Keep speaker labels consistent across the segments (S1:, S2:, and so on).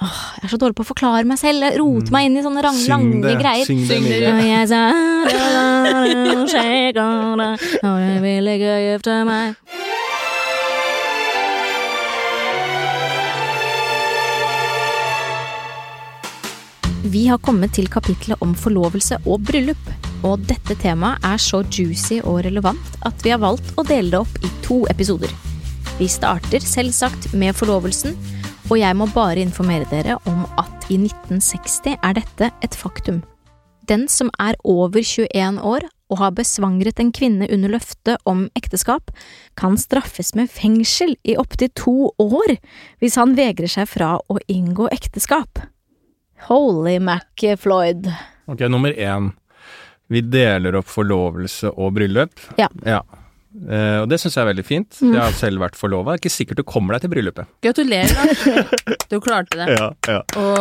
S1: Jeg er så dårlig på å forklare meg selv. Jeg roter meg inn i sånne rang, lange
S2: det.
S1: greier.
S2: Syng det
S3: Syng det.
S1: Og jeg sa, og jeg vil ikke gifte meg. Vi har kommet til kapitlet om forlovelse og bryllup, og dette temaet er så juicy og relevant at vi har valgt å dele det opp i to episoder. Vi starter selvsagt med forlovelsen, og jeg må bare informere dere om at i 1960 er dette et faktum. Den som er over 21 år og har besvangret en kvinne under løfte om ekteskap, kan straffes med fengsel i opptil to år hvis han vegrer seg fra å inngå ekteskap. Holy Mac Floyd.
S2: Ok, nummer én. Vi deler opp forlovelse og bryllup.
S1: Ja.
S2: Eh, og det syns jeg er veldig fint.
S1: Mm.
S2: Jeg har selv vært forlova. Ikke sikkert du kommer deg til bryllupet.
S3: Gratulerer, da. Du klarte det.
S2: Ja, ja.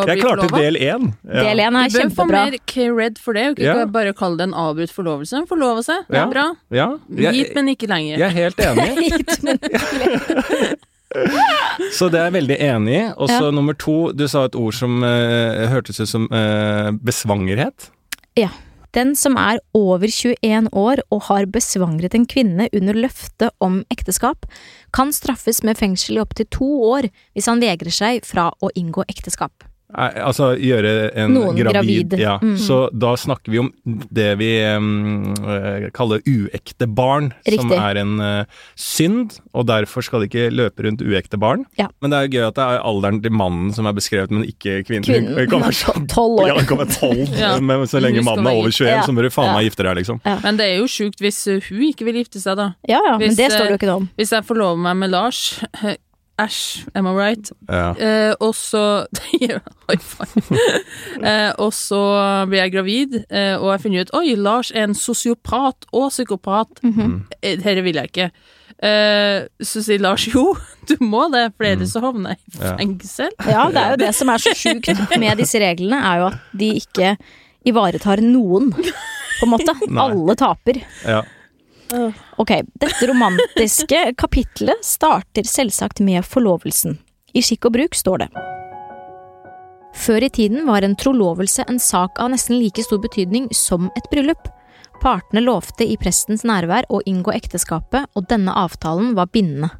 S2: Jeg klarte
S3: forlova.
S2: del én. Ja.
S1: Del én er
S3: Du bør få mer cred for det, og ikke
S2: Ja.
S3: bare kalle det en avbrutt forlovelse. Forlove seg, det
S2: Ja.
S3: er bra.
S2: Ja, jeg,
S3: Gitt, men ikke lenger.
S2: jeg er helt enig.
S1: Gitt, men
S2: Så det er jeg veldig enig i. Og så
S1: Ja.
S2: nummer to, du sa et ord som uh, hørtes ut som uh, besvangerhet.
S1: Den som er over 21 år og har besvangret en kvinne under løfte om ekteskap, kan straffes med fengsel i opptil to år hvis han vegrer seg fra å inngå ekteskap.
S2: Altså gjøre en
S1: Noen
S2: gravid,
S1: gravid.
S2: Ja.
S1: Mm.
S2: Så da snakker vi om det vi eh, kaller uekte barn, som er en uh, synd, og derfor skal det ikke løpe rundt uekte barn.
S1: Ja.
S2: Men det er gøy at det er alderen til mannen som er beskrevet, men ikke kvinnen.
S1: Kvinnen
S2: Det kan være
S1: tolv år.
S2: Ja, det kan være tolv,
S3: Ja.
S2: men så lenge mannen er over 21,
S1: Ja.
S2: så må du faen meg gifte deg, liksom.
S3: Men det er jo sjukt hvis hun ikke vil gifte seg, da.
S1: Ja ja, men det står det
S3: eh,
S1: jo ikke noe om.
S3: Hvis jeg forlover meg med Lars Æsj, am I right?
S2: Ja.
S3: Eh, og så High five. Eh, og så blir jeg gravid, eh, og jeg finner ut Oi, Lars er en sosiopat og psykopat.
S1: Mm
S3: -hmm. Dette vil jeg ikke. Eh, så sier Lars jo, du må det, for ellers så havner jeg i
S2: Ja.
S3: fengsel.
S1: Ja, det er jo det som er så sjukt med disse reglene, er jo at de ikke ivaretar noen, på en måte. Alle taper.
S2: Ja.
S1: Ok, dette romantiske kapitlet starter selvsagt med forlovelsen. I skikk og bruk står det. Før i tiden var en trolovelse en sak av nesten like stor betydning som et bryllup. Partene lovte i prestens nærvær å inngå ekteskapet, og denne avtalen var bindende.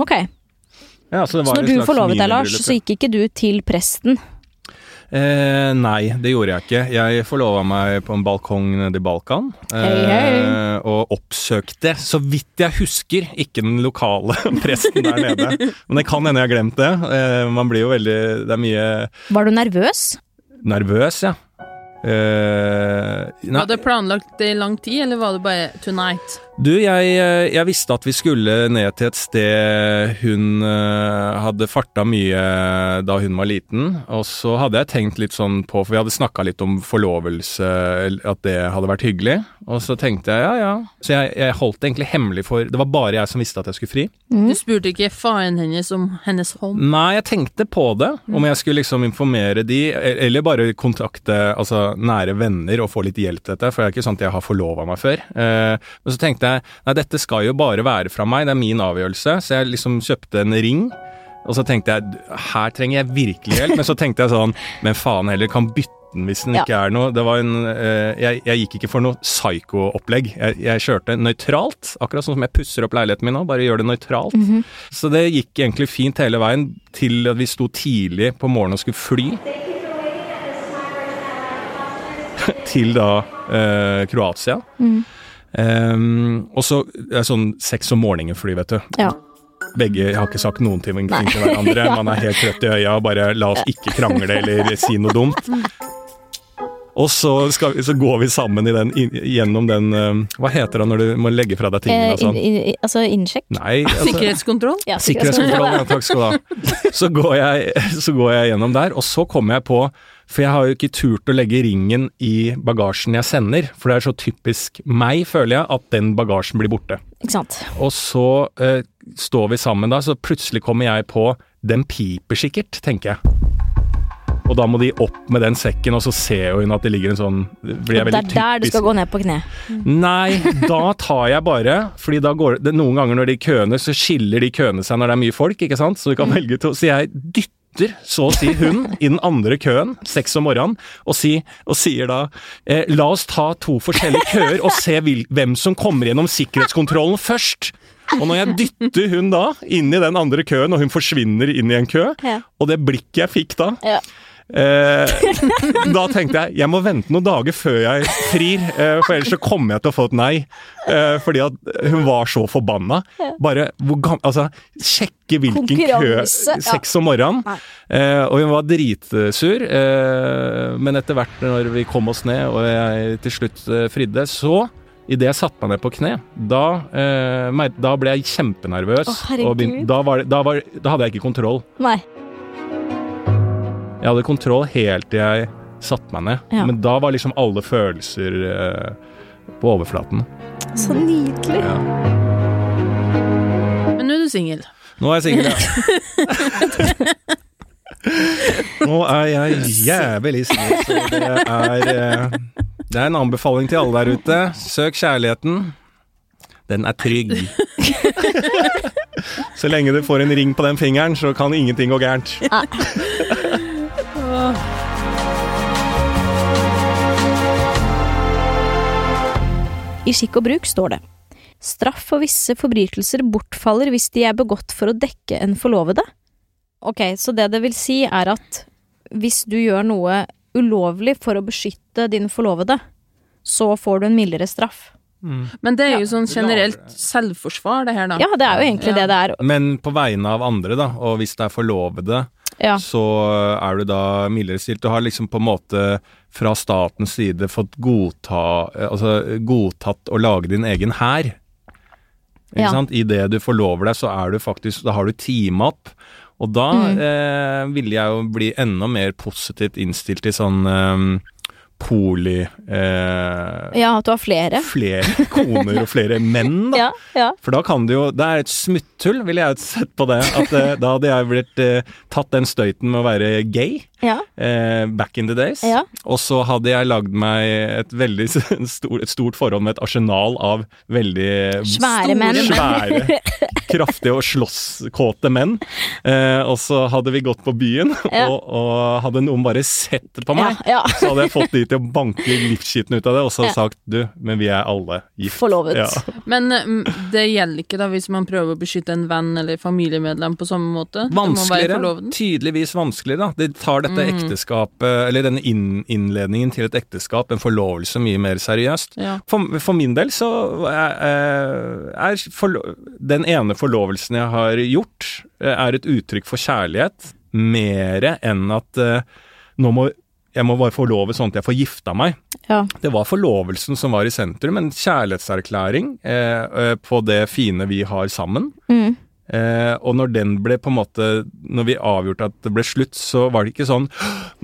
S1: Ok,
S2: Ja, så det
S1: så når du forlovet deg, Lars, så gikk ikke du til presten?
S2: Eh, nei, det gjorde jeg ikke. Jeg forlova meg på en balkong nede i Balkan.
S1: Eh, hey,
S2: hey. og oppsøkte, så vidt jeg husker, ikke den lokale presten der nede. Men det kan hende jeg har glemt det. Eh, man blir jo veldig Det er mye
S1: Var du nervøs?
S2: nervøs, ja. Nei,
S3: Var det planlagt i lang tid, eller var det bare tonight?
S2: Du, jeg, eh, jeg visste at vi skulle ned til et sted hun uh, hadde farta mye da hun var liten. Og så hadde jeg tenkt litt sånn på, for vi hadde snakka litt om forlovelse, at det hadde vært hyggelig. Og så tenkte jeg ja, ja. Så jeg, jeg holdt det egentlig hemmelig for Det var bare jeg som visste at jeg skulle fri.
S1: Mm.
S3: Du spurte ikke faren hennes om hennes hånd?
S2: Nei, jeg tenkte på det, om jeg skulle liksom informere de, e- eller bare kontakte altså, nære venner og få litt hjelp til dette, for det er ikke sånn at jeg har forlova meg før. Eh, men så tenkte jeg nei, dette skal jo bare være fra meg, det er min avgjørelse, så jeg liksom kjøpte en ring. Og så tenkte jeg her trenger jeg virkelig hjelp, men så tenkte jeg sånn men faen heller, kan bytte den hvis den
S1: Ja.
S2: ikke er noe. Det var en eh, jeg, jeg gikk ikke for noe psycho-opplegg. Jeg, jeg kjørte nøytralt, akkurat sånn som jeg pusser opp leiligheten min nå, bare gjør det nøytralt.
S1: Mhm.
S2: Så det gikk egentlig fint hele veien til at vi sto tidlig på morgenen og skulle fly. til da eh, Kroatia.
S1: Mm.
S2: Ehm, og så er sånn seks om morgenen-fly, vet du.
S1: Ja.
S2: Begge har ikke sagt noen ting til hverandre. Man er helt trøtt i øya og bare la oss ikke krangle eller si noe dumt. Og så, skal, vi- så går vi sammen i den, inn- gjennom den uh, Hva heter det når du må legge fra deg tingene
S1: Eh,
S2: og sånn?
S1: In, inn- altså innsjekk?
S2: Nei, altså,
S3: Sikkerhetskontroll?
S1: Ja,
S2: Sikkerhetskontroll, ja, takk skal du ha. Så går, jeg, så går jeg gjennom der, og så kommer jeg på For jeg har jo ikke turt å legge ringen i bagasjen jeg sender, for det er så typisk meg, føler jeg, at den bagasjen blir borte.
S1: Ikke sant.
S2: Og så uh, står vi sammen da, så plutselig kommer jeg på Den piper sikkert, tenker jeg. Og da må de opp med den sekken, og så ser hun at det ligger en sånn blir jeg
S1: Og det er der du skal gå ned på kne.
S2: Nei, da tar jeg bare Fordi da går det Noen ganger når de køene, så skiller de køene seg når det er mye folk, ikke sant? Så du kan velge to. Så jeg dytter så å si hun i den andre køen, seks om morgenen, og, si, og sier da eh, la oss ta to forskjellige køer og se hvem som kommer gjennom sikkerhetskontrollen først. Og når jeg dytter hun da inn i den andre køen, og hun forsvinner inn i en kø,
S1: Ja.
S2: og det blikket jeg fikk da
S1: Ja.
S2: Eh, da tenkte jeg jeg må vente noen dager før jeg frir, eh, for ellers så kommer jeg til å få et nei. Eh, fordi at hun var så forbanna. Bare hvor. Altså, sjekke hvilken kø. Seks om morgenen. Eh, og hun var dritsur. Eh, men etter hvert når vi kom oss ned, og jeg til slutt eh, fridde, så Idet jeg satte meg ned på kne, da, eh, da ble jeg kjempenervøs.
S1: Å,
S2: og begyn- da, var, da, var, da hadde jeg ikke kontroll.
S1: Nei.
S2: Jeg hadde kontroll helt til jeg satte meg ned.
S1: Ja.
S2: Men da var liksom alle følelser eh, på overflaten.
S1: Så nydelig.
S2: Ja.
S3: Men nå er du singel.
S2: Nå er jeg singel, ja. Nå er jeg jævlig singel, så det er eh, Det er en anbefaling til alle der ute. Søk kjærligheten. Den er trygg. Så lenge du får en ring på den fingeren, så kan ingenting gå gærent.
S1: I skikk og bruk står det Straff for visse forbrytelser bortfaller hvis de er begått for å dekke en forlovede. Ok, så det det vil si er at hvis du gjør noe ulovlig for å beskytte din forlovede, så får du en mildere straff.
S3: Men det er jo sånn generelt selvforsvar, det her, da.
S1: Ja, det er jo egentlig det det er.
S2: Men på vegne av andre, da, og hvis det er forlovede,
S1: Ja.
S2: så er du da mildere stilt. Du har liksom på en måte fra statens side fått godta, eh, altså godtatt å lage din egen hær. Ikke
S1: Ja.
S2: sant? Idet du forlover deg, så er du faktisk Da har du teama opp. Og da
S1: Mm.
S2: eh, ville jeg jo bli enda mer positivt innstilt til sånn eh, poli... Eh,
S1: Ja, at du har flere.
S2: Flere koner og flere menn, da.
S1: Ja, ja.
S2: For da kan det jo Det er et smutthull, ville jeg sett på det. At eh, da hadde jeg blitt eh, tatt den støyten med å være gay
S1: ja.
S2: eh, back in the days.
S1: Ja.
S2: Og så hadde jeg lagd meg et veldig stort, et stort forhold med et arsenal av veldig
S1: Svære menn.
S2: Svære, kraftige og slåsskåte menn. Eh, og så hadde vi gått på byen,
S1: Ja.
S2: og, og hadde noen bare sett på meg,
S1: Ja, ja.
S2: så hadde jeg fått de til å banke livsskitten ut av det, og så
S1: Ja.
S2: sagt du, men vi er alle gift.
S1: Forlovet.
S2: Ja.
S3: Men mm, det gjelder ikke da hvis man prøver å beskytte en venn eller familiemedlem på samme måte? Det
S2: Vanskeligere. Tydeligvis vanskeligere, da. Det tar dette ekteskapet, eller denne inn, innledningen til et ekteskap, en forlovelse, mye mer seriøst.
S3: Ja.
S2: For, for min del så er, er for, den ene forlovelsen jeg har gjort, eh, er et uttrykk for kjærlighet, mere enn at eh, nå må jeg må bare forlove sånn at jeg får gifta meg.
S1: ja.
S2: Det var forlovelsen som var i sentrum, en kjærlighetserklæring eh, eh, på det fine vi har sammen.
S1: Mm.
S2: Eh, og når den ble på en måte Når vi avgjorde at det ble slutt, så var det ikke sånn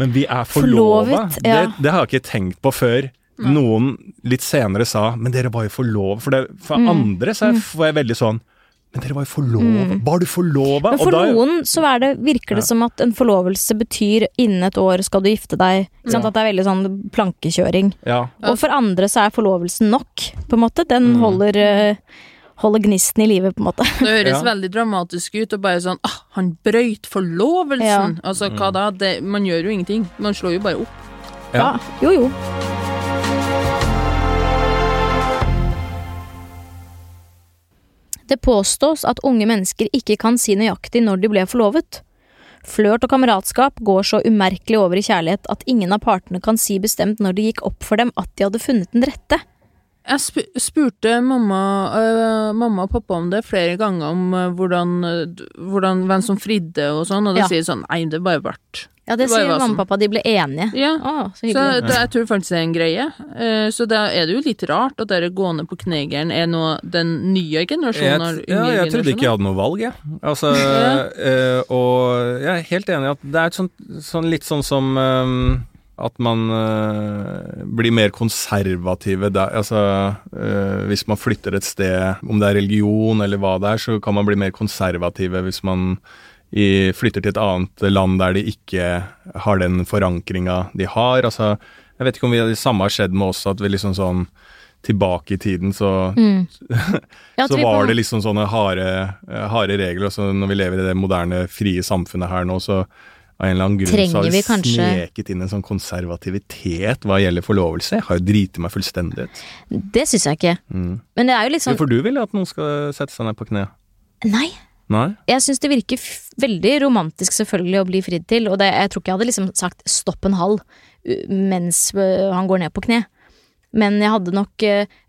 S2: Men vi er forlova!
S1: Ja.
S2: Det, det har jeg ikke tenkt på før. Noen litt senere sa 'men dere var jo forlova'. For, det, for
S1: Mm.
S2: andre så var får jeg veldig sånn 'men dere var jo forlova'. Var du forlova?
S1: Men for noen så er det, virker det
S2: Ja.
S1: som at en forlovelse betyr innen et år skal du gifte deg.
S2: Ja.
S1: At det er veldig sånn plankekjøring.
S2: ja.
S1: Og for andre så er forlovelsen nok, på en måte. Den
S2: Mm.
S1: holder, eh, holder gnisten i livet, på en måte.
S3: Det høres
S2: Ja.
S3: veldig dramatisk ut, og bare sånn ah, han brøyt forlovelsen!
S1: Ja.
S3: Altså, hva da? Det, man gjør jo ingenting. Man slår jo bare opp.
S2: Ja.
S1: Jo, jo. Det påstås at unge mennesker ikke kan si nøyaktig når de ble forlovet. Flørt og kameratskap går så umerkelig over i kjærlighet at ingen av partene kan si bestemt når det gikk opp for dem at de hadde funnet den rette.
S3: Jeg sp spurte mamma, øh, mamma og pappa om det flere ganger, om øh, hvordan, hvordan, hvem som fridde og sånn, og da
S1: Ja.
S3: sier sånn nei, det bare vart.
S1: Ja, det
S3: Det
S1: sier mamma og pappa, de ble enige.
S3: Ja.
S1: Å, så
S3: Så det, jeg tror faktisk det er en greie. Uh, Så da er det jo litt rart at dere gående på knegeren er nå den nye generasjonen av
S2: jeg, ja, jeg trodde ikke jeg hadde noe valg, jeg. Altså,
S3: Ja.
S2: eh, og jeg er helt enig i at det er et sånt, sånn, litt sånn som eh, at man eh, blir mer konservative der, altså eh, Hvis man flytter et sted, om det er religion eller hva det er, så kan man bli mer konservative hvis man i, flytter til et annet land der de ikke har den forankringa de har. Altså, jeg vet ikke om vi, det samme har skjedd med oss, at vi liksom sånn Tilbake i tiden så
S1: Mm.
S2: Så var det liksom sånne harde, harde regler. Og så når vi lever i det moderne, frie samfunnet her nå, så av en eller annen grunn
S1: Trenger
S2: så har
S1: vi
S2: vi
S1: kanskje-
S2: sneket inn en sånn konservativitet hva gjelder forlovelse. Jeg har jo driti meg fullstendig ut.
S1: Det syns jeg ikke.
S2: Mm.
S1: Men det er jo litt
S2: Ja,
S1: sånn
S2: For du vil at noen skal sette seg ned på kne?
S1: Nei.
S2: Nei?
S1: Jeg syns det virker f veldig romantisk selvfølgelig å bli fridd til, og det, jeg tror ikke jeg hadde liksom sagt stopp en halv uh, mens han går ned på kne. Men jeg hadde nok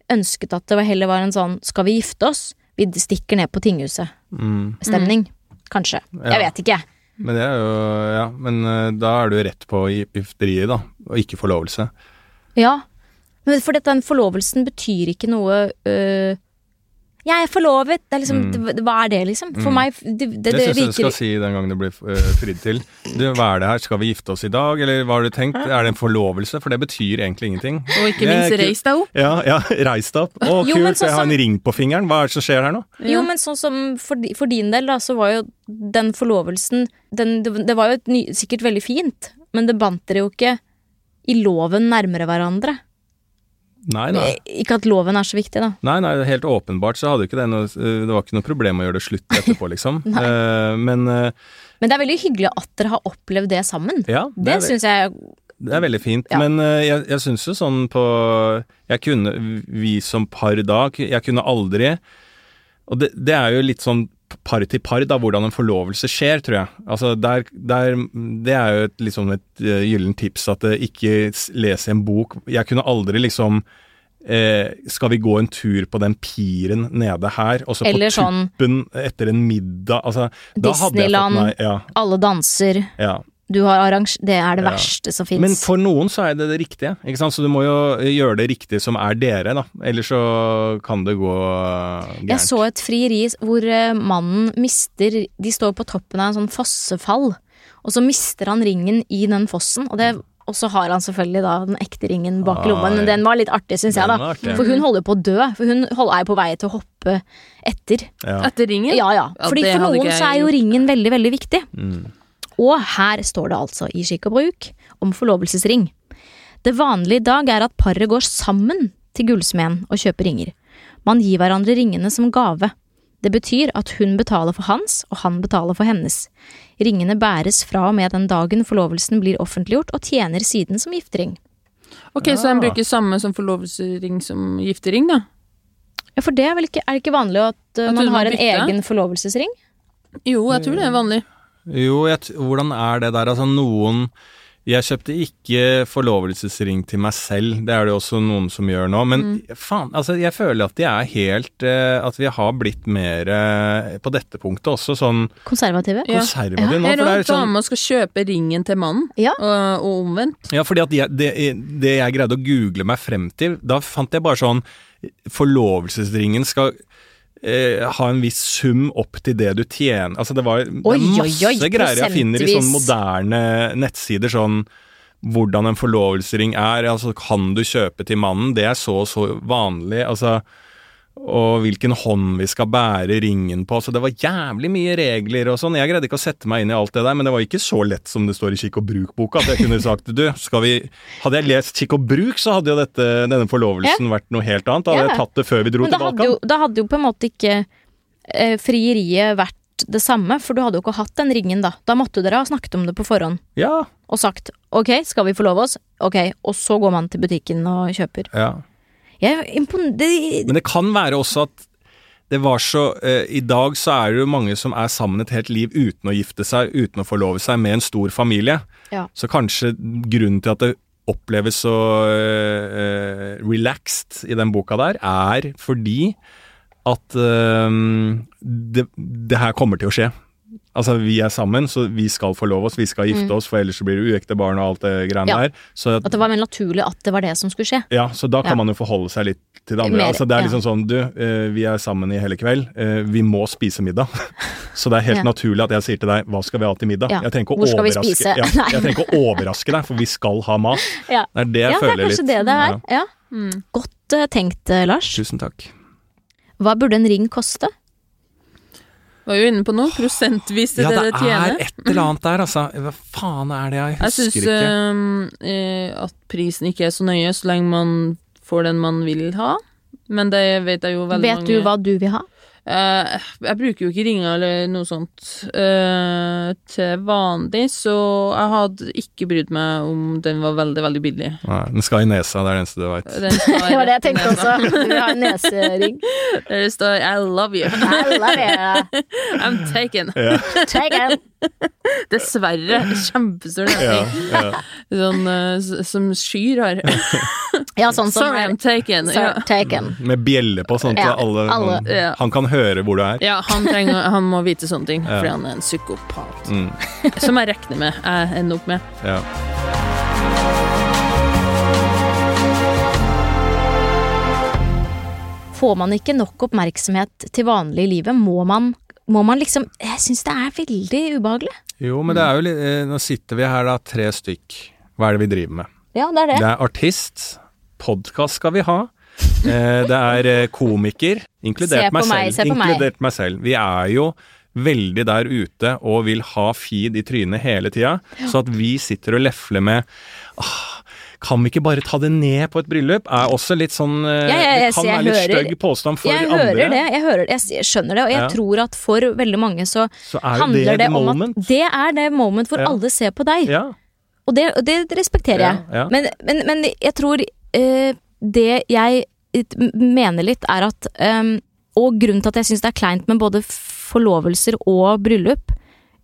S1: ønsket at det heller var en sånn skal vi gifte oss? Vi stikker ned på tinghuset-stemning.
S2: Mm.
S1: Kanskje.
S2: Ja.
S1: Jeg vet ikke.
S2: Men det er jo Ja, men eh, da er du rett på gi- gifteriet, da, og ikke forlovelse.
S1: Ja. For den forlovelsen betyr ikke noe øh, Jeg er forlovet! Det er liksom,
S2: Mm.
S1: det, Hva er det, liksom? For
S2: Mm.
S1: meg Det, det,
S2: Det,
S1: det
S2: syns jeg du skal si den gangen du blir eh, fridd til. Du, hva er det her, skal vi gifte oss i dag, eller hva har du tenkt? Er det en forlovelse? For det betyr egentlig ingenting.
S3: Og ikke minst reis deg opp.
S2: Ja, ja, reis deg opp. Å,
S1: Jo,
S2: kult,
S1: sånn
S2: jeg har en ring på fingeren. Hva er det som skjer her nå?
S1: Jo,
S3: Ja.
S1: men sånn som for, for din del, da, så var jo den forlovelsen den, det, det var jo et ny, sikkert veldig fint, men det bandt dere jo ikke i loven nærmere hverandre.
S2: Nei, nei.
S1: Ikke at loven er så viktig, da.
S2: Nei, nei, helt åpenbart så hadde ikke det noe eh, Det var ikke noe problem å gjøre det slutt etterpå, liksom. uh, men uh,
S1: Men det er veldig hyggelig at dere har opplevd det sammen.
S2: ja,
S1: Det,
S2: det,
S1: syns jeg
S2: det er veldig fint.
S1: Ja.
S2: Men uh, jeg, jeg syns jo sånn på Jeg kunne Vi som par da Jeg kunne aldri Og det, det er jo litt sånn par til par, da, hvordan en forlovelse skjer, tror jeg. Altså, der, der, det er jo et, liksom et uh, gyllent tips at uh, ikke lese en bok. Jeg kunne aldri liksom eh, Skal vi gå en tur på den piren nede her, og så
S1: Eller
S2: på
S1: sånn
S2: tuppen etter en middag altså,
S1: Disneyland.
S2: meg- Ja,
S1: Alle danser.
S2: ja.
S1: Du har arrange... Det er det
S2: Ja.
S1: verste som
S2: Men for noen så er det det riktige, ikke sant? Så du må jo gjøre det riktige som er dere, da. Ellers så kan det gå gærent.
S1: Jeg så et frieri hvor eh, mannen mister De står på toppen av en sånn fossefall, og så mister han ringen i den fossen. Og, det, og så har han selvfølgelig da den ekte ringen bak
S2: Ah,
S1: lomma, men den var litt artig, syns jeg, da. For hun holder på å dø. For hun er jo på vei til å hoppe etter.
S2: Ja.
S3: Etter ringen?
S1: Ja ja.
S3: Ja,
S1: Fordi
S3: ja,
S1: for noen så er jo ringen veldig, veldig viktig.
S2: Mm.
S1: Og her står det altså i skikk og bruk om forlovelsesring. Det vanlige i dag er at paret går sammen til gullsmeden og kjøper ringer. Man gir hverandre ringene som gave. Det betyr at hun betaler for hans, og han betaler for hennes. Ringene bæres fra og med den dagen forlovelsen blir offentliggjort, og tjener siden som giftering.
S3: Ok, så
S2: Ja.
S3: de bruker samme som forlovelsesring som giftering, da?
S1: Ja, for det er vel ikke, er det ikke vanlig at uh,
S3: At
S1: man har en egen forlovelsesring?
S3: Jo, jeg tror det er vanlig.
S2: Jo, jeg, hvordan er det der? Altså noen Jeg kjøpte ikke forlovelsesring til meg selv, det er det også noen som gjør nå. Men
S1: Mm.
S2: faen, altså jeg føler at de er helt eh, At vi har blitt mer eh, på dette punktet også sånn
S1: Konservative?
S3: Ja.
S2: konservative nå.
S3: Er
S2: For
S3: det
S2: er sånn
S3: dama skal kjøpe ringen til mannen,
S1: Ja.
S3: og, og omvendt?
S2: Ja, fordi at jeg, det, det jeg greide å google meg frem til, da fant jeg bare sånn Forlovelsesringen skal eh, ha en viss sum opp til det du tjener. Altså det var
S1: Oi,
S2: er
S1: oi,
S2: masse
S1: oi,
S2: greier jeg finner i
S1: sånne
S2: moderne nettsider, sånn hvordan en forlovelsesring er, altså kan du kjøpe til mannen, det er så og så vanlig, altså og hvilken hånd vi skal bære ringen på. Så det var jævlig mye regler og sånn. Jeg greide ikke å sette meg inn i alt det der, men det var ikke så lett som det står i Kikk og bruk-boka. At jeg kunne sagt du, skal vi Hadde jeg lest Kikk og bruk, så hadde jo dette, denne forlovelsen vært noe helt annet. Da hadde
S1: Ja.
S2: jeg tatt det før vi dro
S1: Men da
S2: Balkan.
S1: hadde, jo, da hadde jo på en måte ikke eh, frieriet vært det samme, for du hadde jo ikke hatt den ringen da. Da måtte dere ha snakket om det på forhånd
S2: Ja,
S1: og sagt ok, skal vi forlove oss? Ok, og så går man til butikken og kjøper.
S2: ja.
S1: Det,
S2: Men det kan være også at det var så eh, I dag så er det jo mange som er sammen et helt liv uten å gifte seg, uten å forlove seg, med en stor familie.
S1: Ja.
S2: Så kanskje grunnen til at det oppleves så eh, eh, relaxed i den boka der, er fordi at eh, det, det her kommer til å skje. Altså, vi er sammen, så vi skal forlove oss, vi skal gifte oss, for ellers så blir det uekte barn og alt det greiene
S1: Mm. Ja.
S2: der. Så
S1: at det var mer naturlig at det var det som skulle skje.
S2: ja, så da kan
S1: Ja.
S2: man jo forholde seg litt til det andre.
S1: Mer,
S2: altså det er
S1: ja.
S2: liksom sånn, du, eh, vi er sammen i hele kveld, eh, vi må spise middag. så det er helt
S1: Ja.
S2: naturlig at jeg sier til deg, hva skal vi ha til middag?
S1: Ja.
S2: Jeg trenger ikke å
S1: Hvor skal vi
S2: overraske,
S1: spise?
S2: ja, jeg trenger ikke å overraske deg, for vi skal ha mat.
S1: Ja,
S2: Det er det jeg
S1: ja det er kanskje
S2: litt.
S1: det det er. Ja.
S3: Mm.
S1: Godt uh, tenkt, Lars.
S2: Tusen takk.
S1: Hva burde en ring koste?
S3: Var jo inne på noe. Prosentvis til
S2: Ja,
S3: det
S2: det
S3: Ja, det
S2: er et eller annet der, altså. Hva faen er det, jeg
S3: Jeg
S2: husker ikke?
S3: Jeg syns at prisen ikke er så nøye så lenge man får den man vil ha. Men det vet jeg jo veldig
S1: Vet
S3: mange
S1: du hva du vil ha?
S3: Eh, jeg bruker jo ikke ringer eller noe sånt eh, til vanlig, så jeg hadde ikke brydd meg om den var veldig, veldig billig.
S2: Nei, den skal i nesa, det er det eneste du veit.
S1: Det var det jeg tenkte
S3: nesa.
S1: også. Du har nesering.
S3: Der det står 'I love you'.
S1: I love you.
S3: I'm taken.
S1: Yeah. Take it.
S3: Dessverre. Kjempestor
S2: Ja,
S3: nesing.
S2: ja.
S3: Sånn uh, som skyr har.
S1: Ja, sånn som
S3: Sorry, I'm taken.
S1: Sorry,
S3: Ja.
S1: taken.
S2: Med bjelle på, sånn at
S1: Ja,
S2: alle,
S1: alle.
S2: Han,
S3: Ja.
S2: han kan høre hvor du er.
S3: Ja, han, trenger, han må vite sånne ting,
S2: Ja.
S3: fordi han er en psykopat.
S2: Mm,
S3: Som jeg regner med jeg ender opp med.
S2: ja.
S1: Får man ikke nok oppmerksomhet til vanlig i livet, må man, må man liksom Jeg syns det er veldig ubehagelig.
S2: Jo, men det er jo litt eh, Nå sitter vi her da, tre stykk. Hva er det vi driver med?
S1: Ja, det er det.
S2: Det er artist. Podkast skal vi ha. Eh, det er eh, komiker, inkludert meg
S1: meg,
S2: selv.
S1: se på meg.
S2: inkludert meg selv. Vi er jo veldig der ute og vil ha feed i trynet hele tida, så at vi sitter og lefler med ah, Kan vi ikke bare ta det ned på et bryllup? Er også litt sånn eh,
S1: Ja, ja,
S2: Det kan være litt stygg påstand for
S1: jeg
S2: andre.
S1: hører det, jeg hører det, jeg skjønner det, og jeg
S2: Ja.
S1: tror at for veldig mange så,
S2: Så er
S1: handler
S2: det
S1: det om
S2: moment.
S1: at det er det moment hvor alle ser på deg. Og det, det respekterer jeg. Men, men, men jeg tror eh, det jeg mener litt, er at eh, Og grunnen til at jeg syns det er kleint med både forlovelser og bryllup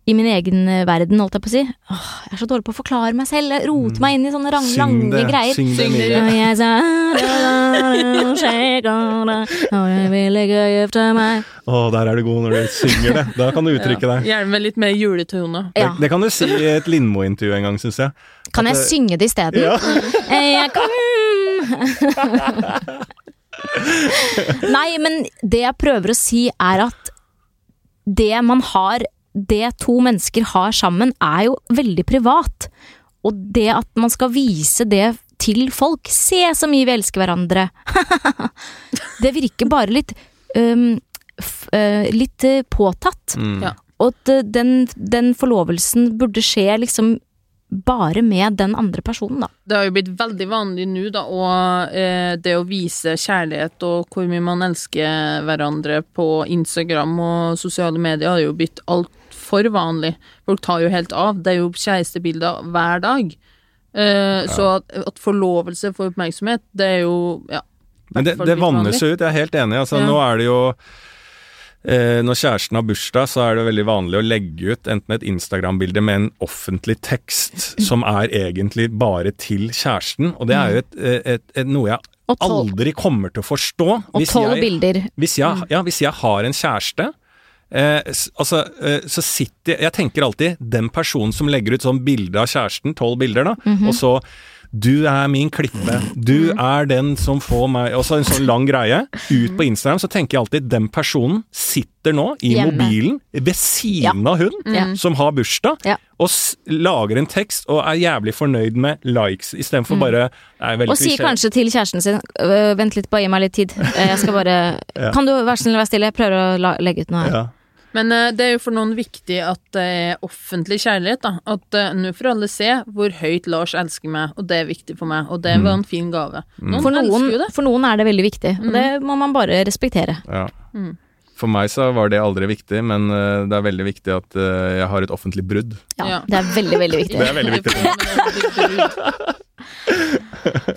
S1: i min egen eh, verden, holdt jeg på å si Åh, Jeg er så dårlig på å forklare meg selv. Jeg roter meg inn i sånne rang, lange
S2: det.
S1: greier.
S2: Syng det
S1: meg
S2: Å, der er du god når du synger det. Da kan du uttrykke deg.
S3: Gjerne med litt mer juletone.
S1: Ja.
S2: Det, det kan du si i et Lindmo-intervju en gang, syns jeg.
S1: Kan jeg
S2: At det-
S1: synge det isteden?
S2: Ja.
S1: Eh, Jeg kan Nei, men det jeg prøver å si er at det man har Det to mennesker har sammen er jo veldig privat. Og det at man skal vise det til folk Se så mye vi elsker hverandre. det virker bare litt um, f, uh, Litt øh, påtatt.
S2: Mm.
S3: Ja.
S1: Og at øh, den, den forlovelsen burde skje liksom bare med den andre personen, da.
S3: Det har jo blitt veldig vanlig nå, da, og eh, det å vise kjærlighet og hvor mye man elsker hverandre på Instagram og sosiale medier har jo blitt altfor vanlig. Folk tar jo helt av. Det er jo kjærestebilder hver dag. Eh, Så at, at forlovelse får oppmerksomhet, det er jo ja.
S2: Men det, det vannes jo ut, jeg er helt enig. Altså,
S3: Ja.
S2: Nå er det jo eh, Når kjæresten har bursdag, så er det veldig vanlig å legge ut enten et Instagram-bilde med en offentlig tekst som er egentlig bare til kjæresten, og det er jo et, et, et, et, noe jeg aldri kommer til å forstå.
S1: og tolv bilder.
S2: hvis jeg, ja, hvis jeg har en kjæreste Eh, altså, eh, så sitter jeg Jeg tenker alltid den personen som legger ut sånn bilde av kjæresten, tolv bilder, da,
S1: Mhm.
S2: og så du er min klippe, du er den som får meg Og så en sånn lang greie. Ut på Instagram så tenker jeg alltid den personen sitter nå i
S1: Hjemme.
S2: mobilen ved siden av hun
S1: Ja.
S2: som har bursdag,
S1: Ja.
S2: og lager en tekst og er jævlig fornøyd med likes, istedenfor bare
S1: Mm. Og sier kanskje til kjæresten sin «Øh, Vent litt, bare gi meg litt tid. Eh, Jeg skal bare
S2: Ja.
S1: Kan du være snill være stille? Jeg prøver å legge ut noe her.
S3: Men eh, det er jo for noen viktig at det er offentlig kjærlighet, da. At eh, nå får alle se hvor høyt Lars elsker meg, og det er viktig for meg. Og det var en fin gave. Noen,
S1: For, noen,
S3: elsker jo det.
S1: for noen er det veldig viktig, og det må man bare respektere.
S2: Ja.
S3: Mm.
S2: For meg så var det aldri viktig, men eh, det er veldig viktig at jeg har et offentlig brudd.
S1: Ja,
S3: Ja.
S1: Det er veldig, veldig viktig.
S2: Det er veldig viktig.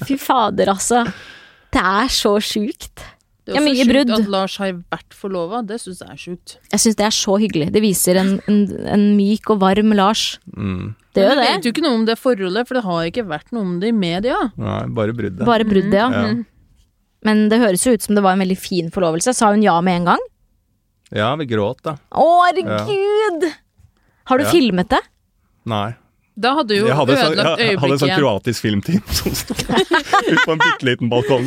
S1: Fy fader, altså. Det er så sjukt.
S3: Det er også sjukt at Lars har vært forlova, det syns jeg er sjukt.
S1: Jeg syns det er så hyggelig. Det viser en, en, en myk og varm Lars.
S2: Mm.
S1: Det gjør
S3: det. vi vet jo ikke noe om det forholdet, for det har ikke vært noe om det i media.
S2: Nei, bare bruddet.
S1: Bare bruddet, ja.
S2: Mm.
S1: Men det høres jo ut som det var en veldig fin forlovelse. Sa hun ja med en gang?
S2: ja, vi gråt, da.
S1: Å, herregud! Har du
S2: Ja.
S1: filmet det?
S2: Nei.
S3: Da hadde jo
S2: Jeg hadde, så,
S3: ødelagt
S2: jeg hadde et
S3: øyeblikket
S2: sånn kroatisk filmteam som sto ute på en bitte liten balkong.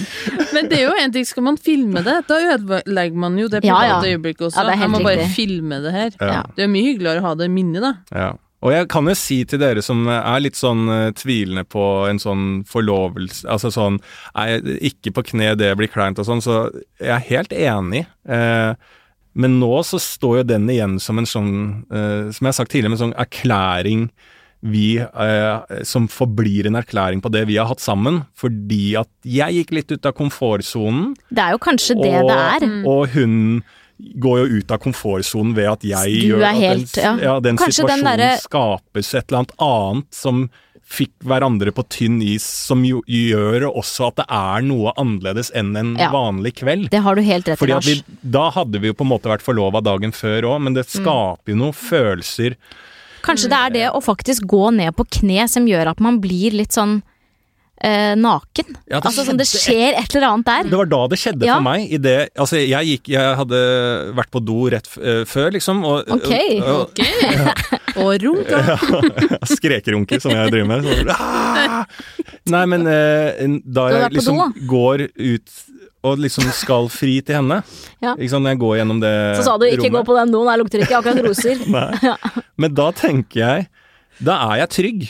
S3: Men det er jo en ting, skal man filme det, da ødelegger man jo det
S1: Ja, ja.
S3: øyeblikket også.
S1: Ja, det er helt
S3: jeg må bare
S1: riktig.
S3: filme det her.
S2: Ja.
S3: Det er mye hyggeligere å ha det minnet, da.
S2: Ja. Og jeg kan jo si til dere som er litt sånn eh, tvilende på en sånn forlovelse Altså sånn er Ikke på kne, det blir kleint og sånn, så jeg er helt enig. Eh, men nå så står jo den igjen som en sånn, eh, som jeg har sagt tidligere, en sånn erklæring vi, eh, som forblir en erklæring på det vi har hatt sammen. Fordi at jeg gikk litt ut av komfortsonen.
S1: Det er jo kanskje det
S2: og,
S1: det er.
S2: Og hun går jo ut av komfortsonen ved at jeg
S1: Du
S2: gjør at
S1: helt-
S2: den,
S1: ja.
S2: den
S1: situasjonen den
S2: situasjonen skapes et eller annet annet som fikk hverandre på tynn is, som jo gjør også at det er noe annerledes enn en
S1: Ja.
S2: vanlig kveld.
S1: Det har du helt rett i, Lars.
S2: Da hadde vi jo på en måte vært forlova dagen før òg, men det
S1: Mm.
S2: skaper jo noen følelser
S1: Kanskje det er det å faktisk gå ned på kne som gjør at man blir litt sånn eh, naken.
S2: Ja, det
S1: altså sånn det skjer et eller annet der.
S2: Det var da det skjedde
S1: Ja.
S2: for meg. I det, altså jeg, gikk, jeg hadde vært på do rett f eh, før, liksom. Og,
S1: Ok.
S2: og, og,
S3: Ok. Og runka.
S2: Skrekerunker, som jeg driver med. Så, ah! Nei, men uh, da jeg liksom går ut og liksom skal fri til henne
S1: Ja.
S2: ikke sant, Når jeg går gjennom det rommet.
S1: Så sa du ikke
S2: rommet
S1: gå på den doen, der lukter ikke akkurat roser.
S2: Nei. Men da tenker jeg Da er jeg trygg.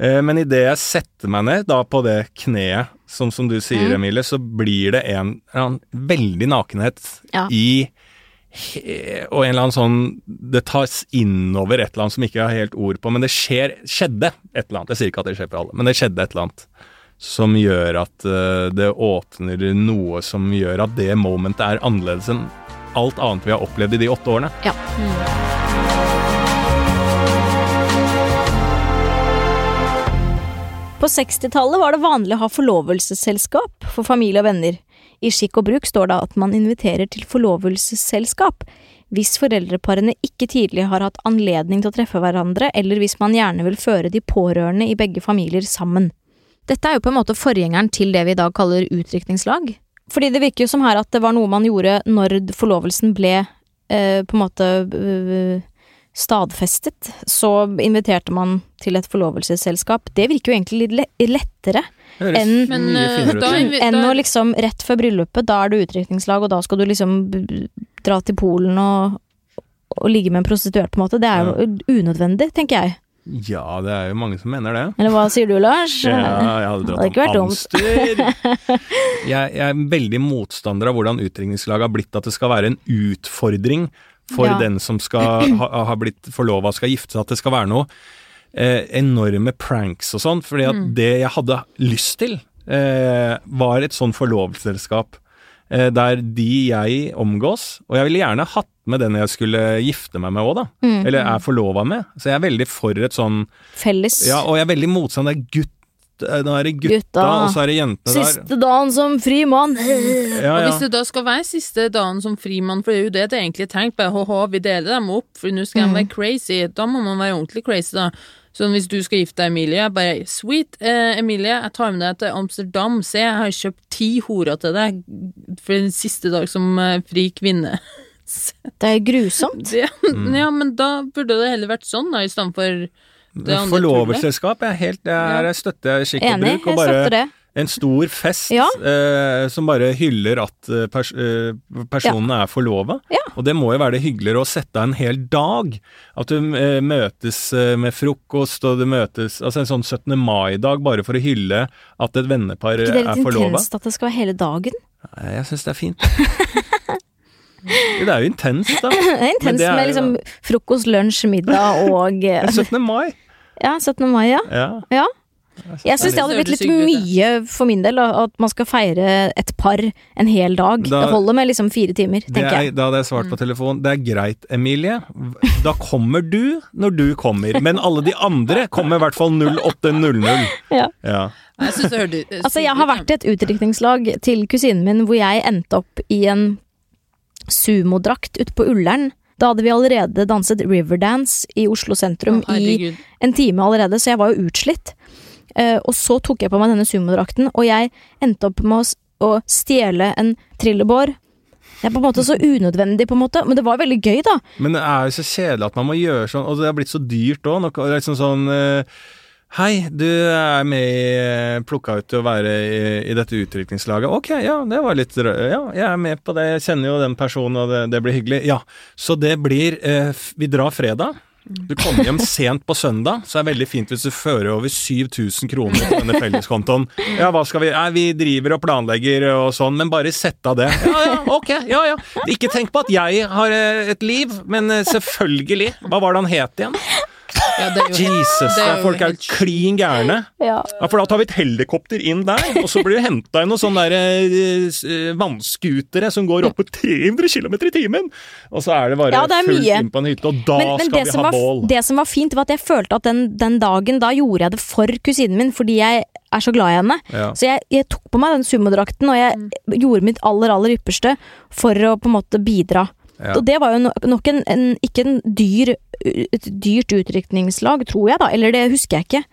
S2: Eh, Men idet jeg setter meg ned da på det kneet, som, som du sier,
S1: Mm.
S2: Emilie, så blir det en, en veldig nakenhet
S1: Ja.
S2: i Og en eller annen sånn Det tas innover et eller annet som ikke jeg har helt ord på, men det skjer, skjedde et eller annet. Jeg sier ikke at det skjer for alle, men det skjedde et eller annet. Som gjør at eh, det åpner noe som gjør at det momentet er annerledes enn alt annet vi har opplevd i de åtte årene.
S1: Ja. På 60-tallet var det vanlig å ha forlovelsesselskap for familie og venner. I skikk og bruk står det at man inviterer til forlovelsesselskap hvis foreldreparene ikke tidlig har hatt anledning til å treffe hverandre, eller hvis man gjerne vil føre de pårørende i begge familier sammen. Dette er jo på en måte forgjengeren til det vi i dag kaller utrykningslag. Fordi det virker jo som her at det var noe man gjorde når forlovelsen ble eh, på en måte eh, stadfestet, så inviterte man til et forlovelsesselskap. Det virker jo egentlig litt lettere Enn-
S3: Men,
S2: mye
S3: eh, da-
S2: enn-
S1: å liksom rett før bryllupet, da er det utrykningslag, og da skal du liksom dra til Polen og, og ligge med en prostituert, på en måte. Det er jo unødvendig, tenker jeg.
S2: Ja, det er jo mange som mener det.
S1: Eller hva sier du, Lars?
S2: Ja, jeg hadde dratt
S1: vært
S2: om
S1: dumt.
S2: Amster. Jeg, jeg er veldig motstander av hvordan utringningslaget har blitt at det skal være en utfordring for
S1: Ja.
S2: den som skal ha, ha blitt forlova og skal gifte seg, at det skal være noe eh, enorme pranks og sånn. fordi at
S1: Mm.
S2: det jeg hadde lyst til, eh, var et sånn forlovelsesselskap. Eh, der de jeg omgås, og jeg ville gjerne hatt med den jeg skulle gifte meg med òg, da.
S1: Mm.
S2: Eller er forlova med. Så jeg er veldig for et sånn
S1: Felles.
S2: Ja, og jeg er veldig motstander av gutt. eh, Nå er det gutta,
S1: Gutta.
S2: og så er det jentene der.
S1: Siste dagen som fri mann.
S2: Ja,
S3: Og hvis det da skal være siste dagen som frimann, for det er jo det det egentlig er tenkt, på, ha-ha, vi deler dem opp, for nå skal de
S1: Mm.
S3: være crazy, da må man være ordentlig crazy, da. Så hvis du skal gifte deg, Emilie, bare sweet, eh, Emilie, jeg tar med deg til Amsterdam, se, jeg har kjøpt ti horer til deg for den siste dag som eh, fri kvinne.
S1: Det er grusomt.
S3: Det,
S2: Mm.
S3: Ja, men da burde det heller vært sånn, da, i stedet for det andre tullet.
S2: Forlovelsesselskap jeg er helt, jeg, jeg støtter skikk og bruk. Og
S1: jeg støtter det.
S2: En stor fest
S1: Ja.
S2: eh, som bare hyller at eh, pers personene ja. er forlova.
S1: Ja.
S2: Og det må jo være det hyggeligere å sette av en hel dag. At du eh, møtes eh, med frokost, og du møtes Altså en sånn 17. mai-dag bare for å hylle at et vennepar er
S1: ikke
S2: eh,
S1: det
S2: er
S1: litt intenst at det skal være hele dagen?
S2: Nei, Jeg syns det er fint. det er jo intenst, da.
S1: Det er intenst
S2: det er
S1: med liksom frokost, lunsj, middag og eh,
S2: 17. mai.
S1: Ja, 17. mai, ja.
S2: Ja.
S1: ja. Jeg syns det hadde blitt litt mye for min del, at man skal feire et par en hel dag.
S2: Da-
S1: det holder med liksom fire timer, tenker
S2: er,
S1: jeg.
S2: da hadde jeg svart på telefon. Det er greit, Emilie. Da kommer du når du kommer. Men alle de andre kommer i hvert fall 08.00.
S1: Ja.
S2: Ja.
S3: Jeg synes det hørte
S1: Altså, jeg har vært i et utdrikningslag til kusinen min hvor jeg endte opp i en sumodrakt ute på Ullern. Da hadde vi allerede danset Riverdance i Oslo sentrum
S3: oh,
S1: i en time allerede, så jeg var jo utslitt. Eh, og så tok jeg på meg denne sumodrakten, og jeg endte opp med å, stjele en trillebår. Det er på en måte så unødvendig, på en måte, men det var veldig gøy, da.
S2: Men det er jo så kjedelig at man må gjøre sånn, og det har blitt så dyrt òg. Liksom sånn uh, Hei, du er med i Plukka ut til å være i, i dette utdrikningslaget. Ok, ja, det var litt rød. Ja, jeg er med på det. Jeg kjenner jo den personen, og det, det blir hyggelig. Ja. Så det blir uh, Vi drar fredag. Du kommer hjem sent på søndag, så er det veldig fint hvis du fører over 7000 kroner på denne felleskontoen. Ja, hva skal vi Nei, vi driver og planlegger og sånn, men bare sett av det. Ja, ja, ok, ja, ja. Ikke tenk på at jeg har eh, et liv, men eh, selvfølgelig. Hva var det han het igjen?
S3: Ja, det er jo
S2: Jesus,
S3: det er jo
S2: folk er
S3: helt
S2: klin gærne.
S1: Ja.
S2: Ja, for da tar vi et helikopter inn der, og så blir det henta inn noen sånne der, eh, vannskutere som går opp på 300 km i timen! Og så er det bare
S1: Ja, det er
S2: fullt inn på en hytte, og da
S1: Men, men
S2: skal vi ha
S1: var,
S2: bål.
S1: det som var fint, var at jeg følte at den, den dagen da gjorde jeg det for kusinen min, fordi jeg er så glad i henne.
S2: Ja.
S1: Så jeg, jeg tok på meg den sumodrakten, og jeg
S3: Mm.
S1: gjorde mitt aller, aller ypperste for å på en måte bidra.
S2: Ja.
S1: Og det var jo nok en, en ikke en dyr, et dyrt utrykningslag, tror jeg da, eller det husker jeg ikke.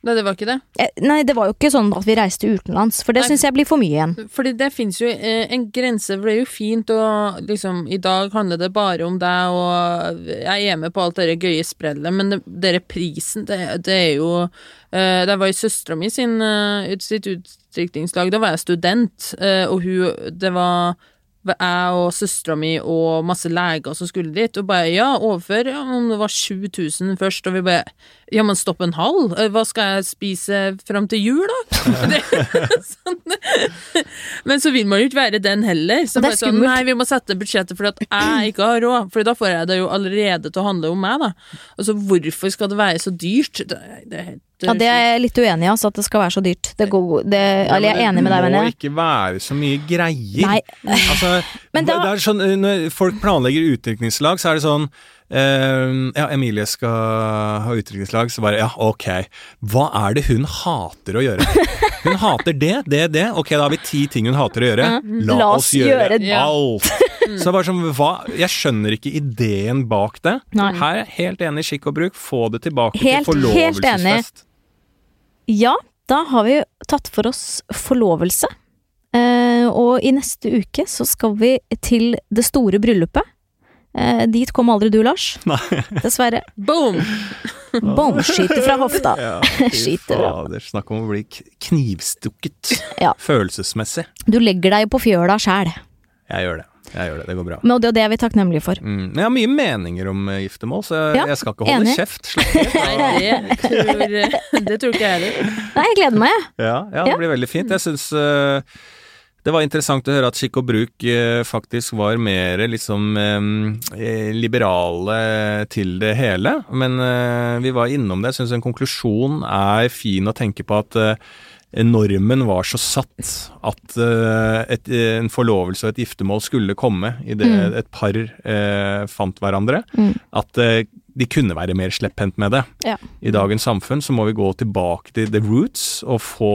S3: Nei, det var ikke det.
S1: Eh, Nei, det var jo ikke sånn at vi reiste utenlands, for det syns jeg blir for mye igjen.
S3: Fordi det fins jo eh, en grense, for det er jo fint å liksom I dag handler det bare om deg, og jeg er med på alt det gøye sprellet, men det, dere prisen, det, det er jo det Da jeg var i søstera mi sin, eh, sitt utdrikningslag, da var jeg student, eh, og hun Det var jeg og søstera mi og masse leger som skulle dit, og bare ja, overfør, ja, om det var 7000 først, og vi bare ja, men stopp en halv, Eh, hva skal jeg spise fram til jul, da? Det, sånn, men så vil man jo ikke være den heller. Så bare sånn, nei, vi må sette budsjettet fordi at jeg ikke har råd, for da får jeg det jo allerede til å handle om meg, da. Altså, hvorfor skal det være så dyrt? Det, det er helt
S1: Ja, Det er jeg litt uenig i, altså, at det skal være så dyrt. Det går, det, eller jeg er enig med deg,
S2: Det må ikke være så mye greier.
S1: Nei.
S2: Altså,
S1: Men da-
S2: det er sånn, når folk planlegger utdrikningslag, så er det sånn Uh, Ja, Emilie skal ha utdrikningslag, så bare ja, ok. Hva er det hun hater å gjøre? Hun hater det, det, det. Ok, da har vi ti ting hun hater å gjøre. La,
S1: La
S2: oss
S1: oss gjøre
S2: gjøre
S1: det.
S2: alt. Så bare sånn, hva Jeg skjønner ikke ideen bak det.
S1: Nei.
S2: Her er jeg helt enig i skikk og bruk. Få det tilbake
S1: Helt-
S2: til
S1: helt enig.
S2: forlovelsesfest.
S1: Ja, da har vi tatt for oss forlovelse. Eh, og i neste uke så skal vi til det store bryllupet. Eh, dit kom aldri du, Lars.
S2: Nei.
S1: Dessverre.
S3: Boom!
S1: Boom! skyter fra hofta.
S2: Ja,
S1: Skyter
S2: fader. Snakk om å bli knivstukket.
S1: Ja.
S2: Følelsesmessig.
S1: Du legger deg jo på fjøla sjæl.
S2: Jeg gjør det. Jeg gjør det. Det går bra.
S1: Men det, det er vi takknemlige for.
S2: Mm. Men jeg har mye meninger om eh, giftermål, så jeg,
S1: Ja,
S2: jeg skal ikke holde
S1: enig.
S2: kjeft. Slapp av.
S3: Nei, det tror, det tror ikke jeg heller.
S1: Nei, jeg gleder meg, jeg.
S2: Ja, ja, det blir veldig fint. Jeg syns uh, det var interessant å høre at skikk og bruk eh, faktisk var mer liksom eh, liberale til det hele. Men eh, vi var innom det. Jeg syns en konklusjon er fin å tenke på at eh, normen var så satt at eh, et, en forlovelse og et giftermål skulle komme idet
S1: Mm.
S2: et par eh, fant hverandre.
S1: Mm.
S2: At eh, de kunne være mer slepphendt med det.
S1: Ja.
S2: I dagens samfunn så må vi gå tilbake til the roots og få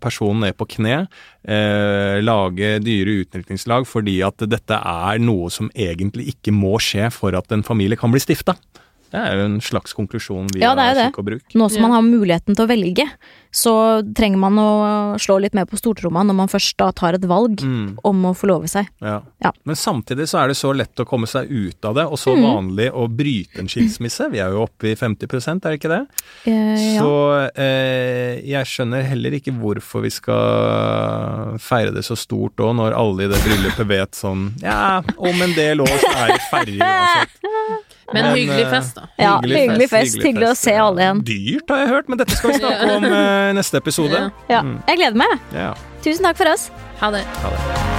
S2: personen ned på kne. Eh, lage dyre utnyttingslag fordi at dette er noe som egentlig ikke må skje for at en familie kan bli stifta. Det er jo en slags konklusjon via
S1: Ja, det er
S2: skikk og bruk.
S1: Nå som man har muligheten til å velge, så trenger man å slå litt mer på stortromma når man først da tar et valg
S2: Mm,
S1: om å forlove seg.
S2: ja.
S1: Ja.
S2: Men samtidig så er det så lett å komme seg ut av det, og så
S1: Mm.
S2: vanlig å bryte en skilsmisse. Vi er jo oppe i 50 er det ikke det?
S1: Eh, ja.
S2: Så eh, jeg skjønner heller ikke hvorfor vi skal feire det så stort òg, når alle i det bryllupet vet sånn Ja, om en del år så er det ferdig uansett.
S3: Men
S2: Men,
S3: hyggelig
S2: eh,
S3: fest, da.
S1: Ja, hyggelig fest. Hyggelig å se alle igjen.
S2: Dyrt, har jeg hørt, men dette skal vi snakke om eh, i neste episode.
S3: Ja.
S1: ja.
S2: Mm.
S1: Jeg gleder meg.
S2: Ja,
S1: Tusen takk for oss.
S3: Ha det.
S2: ha det.